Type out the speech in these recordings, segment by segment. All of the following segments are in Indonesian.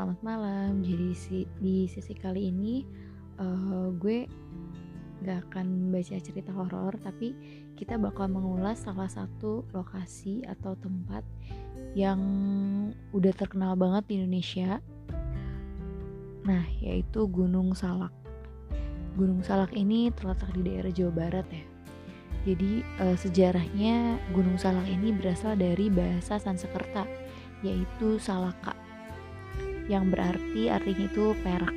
selamat malam. Jadi si, di sesi kali ini uh, gue gak akan baca cerita horor, tapi kita bakal mengulas salah satu lokasi atau tempat yang udah terkenal banget di Indonesia. Nah, yaitu Gunung Salak. Gunung Salak ini terletak di daerah Jawa Barat ya. Jadi uh, sejarahnya Gunung Salak ini berasal dari bahasa Sanskerta, yaitu Salaka yang berarti artinya itu perak.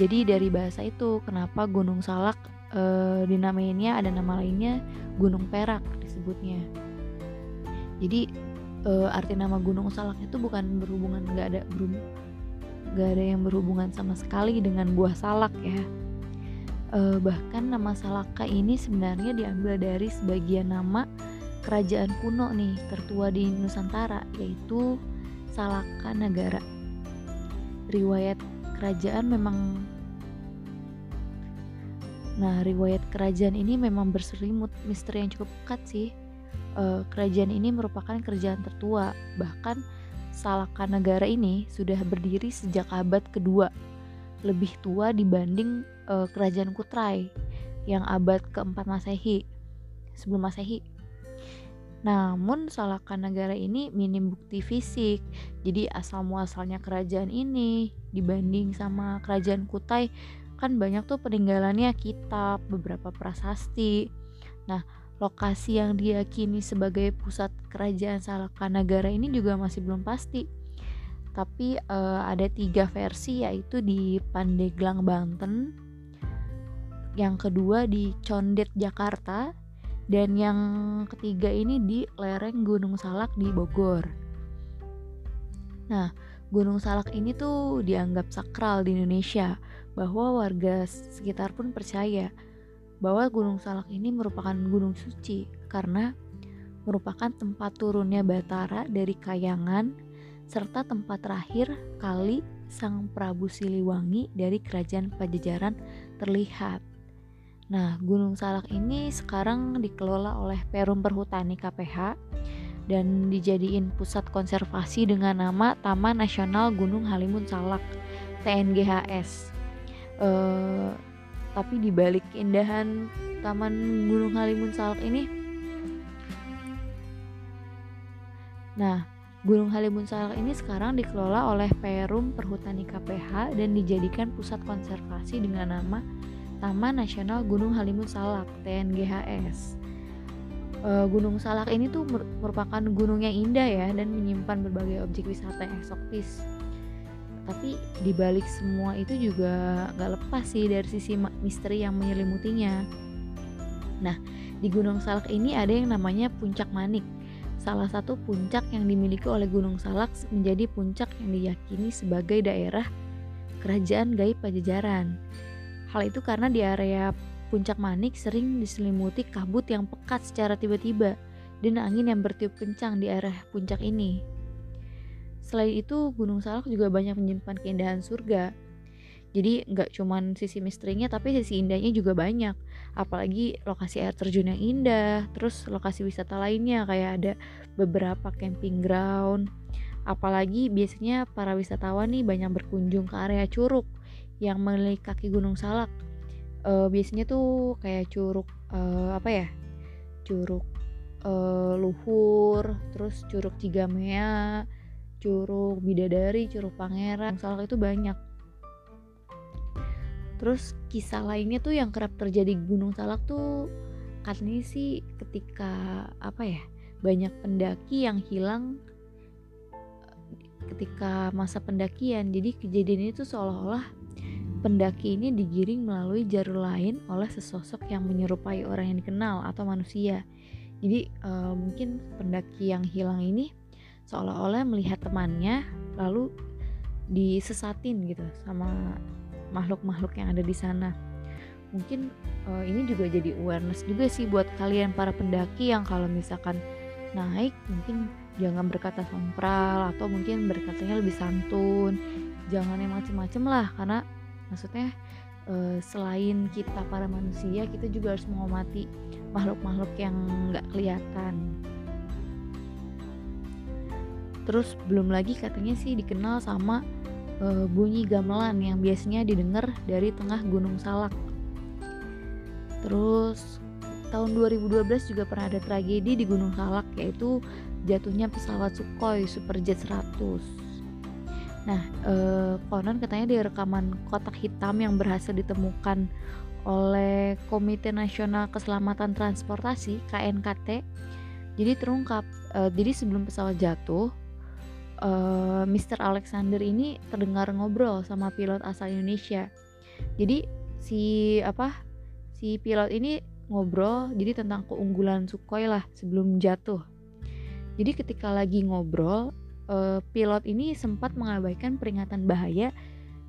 Jadi dari bahasa itu kenapa Gunung Salak e, dinamainnya ada nama lainnya Gunung Perak disebutnya. Jadi e, arti nama Gunung Salak itu bukan berhubungan nggak ada berhubung nggak ada yang berhubungan sama sekali dengan buah salak ya. E, bahkan nama Salaka ini sebenarnya diambil dari sebagian nama kerajaan kuno nih tertua di Nusantara yaitu Salaka Negara riwayat kerajaan memang Nah, riwayat kerajaan ini memang berselimut misteri yang cukup pekat sih. E, kerajaan ini merupakan kerajaan tertua, bahkan Salaka negara ini sudah berdiri sejak abad kedua, lebih tua dibanding e, kerajaan Kutrai yang abad keempat Masehi, sebelum Masehi. Namun Salaka negara ini minim bukti fisik. Jadi asal muasalnya kerajaan ini dibanding sama kerajaan Kutai kan banyak tuh peninggalannya kitab, beberapa prasasti. Nah, lokasi yang diyakini sebagai pusat kerajaan Salaka negara ini juga masih belum pasti. Tapi uh, ada tiga versi yaitu di Pandeglang Banten, yang kedua di Condet Jakarta, dan yang ketiga ini di lereng Gunung Salak di Bogor. Nah, Gunung Salak ini tuh dianggap sakral di Indonesia, bahwa warga sekitar pun percaya bahwa Gunung Salak ini merupakan gunung suci karena merupakan tempat turunnya Batara dari Kayangan serta tempat terakhir kali Sang Prabu Siliwangi dari Kerajaan Pajajaran terlihat. Nah, Gunung Salak ini sekarang dikelola oleh Perum Perhutani KPH dan dijadiin pusat konservasi dengan nama Taman Nasional Gunung Halimun Salak TNGHS. Uh, tapi di balik keindahan Taman Gunung Halimun Salak ini, nah Gunung Halimun Salak ini sekarang dikelola oleh Perum Perhutani KPH dan dijadikan pusat konservasi dengan nama Taman Nasional Gunung Halimun Salak (TNGHS). Uh, gunung Salak ini tuh merupakan gunung yang indah ya dan menyimpan berbagai objek wisata yang eksotis. Tapi dibalik semua itu juga gak lepas sih dari sisi misteri yang menyelimutinya. Nah, di Gunung Salak ini ada yang namanya Puncak Manik. Salah satu puncak yang dimiliki oleh Gunung Salak menjadi puncak yang diyakini sebagai daerah kerajaan gaib Pajajaran. Hal itu karena di area puncak Manik sering diselimuti kabut yang pekat secara tiba-tiba dan angin yang bertiup kencang di area puncak ini. Selain itu, Gunung Salak juga banyak menyimpan keindahan surga. Jadi nggak cuman sisi misterinya tapi sisi indahnya juga banyak. Apalagi lokasi air terjun yang indah, terus lokasi wisata lainnya kayak ada beberapa camping ground. Apalagi biasanya para wisatawan nih banyak berkunjung ke area Curug yang melilit kaki Gunung Salak. Uh, biasanya tuh kayak curug uh, apa ya? Curug uh, Luhur, terus Curug Cigamea, Curug Bidadari, Curug Pangeran. Salak itu banyak. Terus kisah lainnya tuh yang kerap terjadi di Gunung Salak tuh katanya sih ketika apa ya? Banyak pendaki yang hilang ketika masa pendakian. Jadi kejadian itu seolah-olah pendaki ini digiring melalui jalur lain oleh sesosok yang menyerupai orang yang dikenal atau manusia. Jadi uh, mungkin pendaki yang hilang ini seolah-olah melihat temannya lalu disesatin gitu sama makhluk-makhluk yang ada di sana. Mungkin uh, ini juga jadi awareness juga sih buat kalian para pendaki yang kalau misalkan naik mungkin jangan berkata sompral atau mungkin berkatanya lebih santun jangan yang macem-macem lah karena maksudnya uh, selain kita para manusia kita juga harus menghormati makhluk-makhluk yang nggak kelihatan terus belum lagi katanya sih dikenal sama uh, bunyi gamelan yang biasanya didengar dari tengah Gunung Salak. Terus tahun 2012 juga pernah ada tragedi di Gunung Salak yaitu jatuhnya pesawat Sukhoi Superjet 100. Nah, eh, konon katanya di rekaman kotak hitam yang berhasil ditemukan oleh Komite Nasional Keselamatan Transportasi (KNKT), jadi terungkap, eh, jadi sebelum pesawat jatuh, eh, Mr. Alexander ini terdengar ngobrol sama pilot asal Indonesia. Jadi si apa si pilot ini ngobrol jadi tentang keunggulan Sukhoi lah sebelum jatuh. Jadi ketika lagi ngobrol, uh, pilot ini sempat mengabaikan peringatan bahaya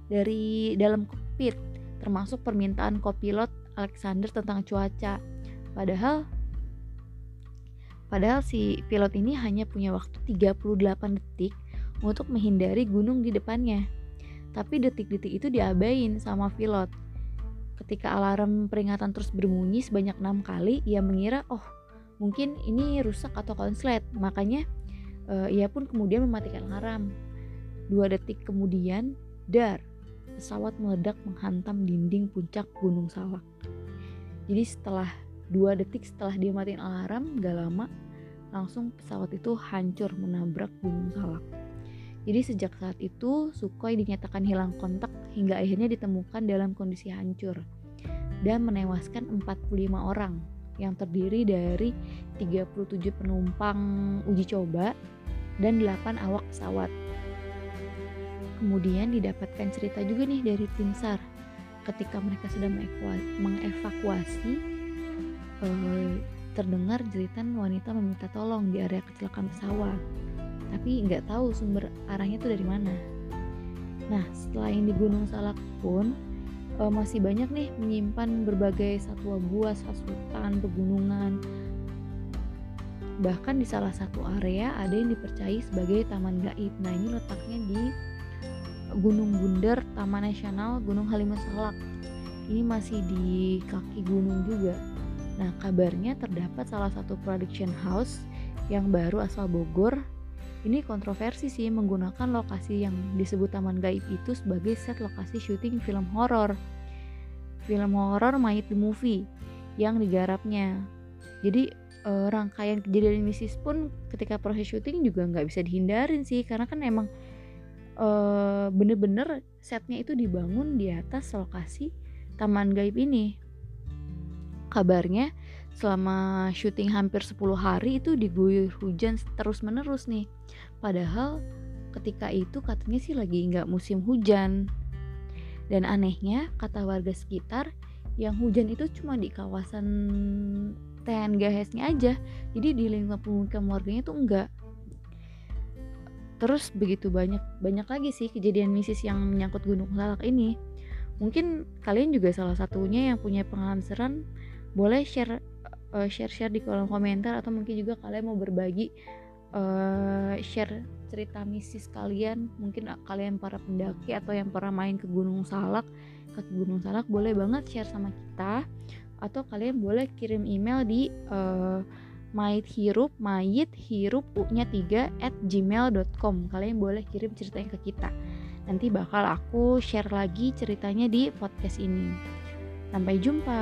dari dalam kokpit, termasuk permintaan kopilot Alexander tentang cuaca. Padahal padahal si pilot ini hanya punya waktu 38 detik untuk menghindari gunung di depannya. Tapi detik-detik itu diabain sama pilot. Ketika alarm peringatan terus berbunyi sebanyak enam kali, ia mengira, oh mungkin ini rusak atau konslet. Makanya uh, ia pun kemudian mematikan alarm. Dua detik kemudian, dar, pesawat meledak menghantam dinding puncak Gunung Salak. Jadi setelah dua detik setelah dia matiin alarm, gak lama langsung pesawat itu hancur menabrak Gunung Salak. Jadi sejak saat itu Sukhoi dinyatakan hilang kontak hingga akhirnya ditemukan dalam kondisi hancur dan menewaskan 45 orang yang terdiri dari 37 penumpang uji coba dan 8 awak pesawat. Kemudian didapatkan cerita juga nih dari tim SAR ketika mereka sedang mengevakuasi eh, terdengar jeritan wanita meminta tolong di area kecelakaan pesawat tapi nggak tahu sumber arahnya itu dari mana nah selain di Gunung Salak pun uh, masih banyak nih menyimpan berbagai satwa buas hutan, pegunungan. Bahkan di salah satu area ada yang dipercayai sebagai taman gaib. Nah, ini letaknya di Gunung Bunder, Taman Nasional Gunung Halimun Salak. Ini masih di kaki gunung juga. Nah, kabarnya terdapat salah satu production house yang baru asal Bogor ini kontroversi sih menggunakan lokasi yang disebut Taman Gaib itu sebagai set lokasi syuting film horor. Film horor Might the Movie yang digarapnya. Jadi uh, rangkaian kejadian misis pun ketika proses syuting juga nggak bisa dihindarin sih karena kan emang uh, bener-bener setnya itu dibangun di atas lokasi Taman Gaib ini. Kabarnya selama syuting hampir 10 hari itu diguyur hujan terus menerus nih padahal ketika itu katanya sih lagi nggak musim hujan dan anehnya kata warga sekitar yang hujan itu cuma di kawasan TN Gahesnya aja. Jadi di lingkungan pemukiman warganya tuh enggak. Terus begitu banyak banyak lagi sih kejadian misis yang menyangkut Gunung Salak ini. Mungkin kalian juga salah satunya yang punya pengalaman seram. Boleh share uh, share-share di kolom komentar atau mungkin juga kalian mau berbagi uh, share cerita misis kalian. Mungkin kalian para pendaki atau yang pernah main ke Gunung Salak kaki Gunung Salak boleh banget share sama kita atau kalian boleh kirim email di uh, mayit hirup mayit hirup nya 3 at gmail.com kalian boleh kirim ceritanya ke kita. Nanti bakal aku share lagi ceritanya di podcast ini. Sampai jumpa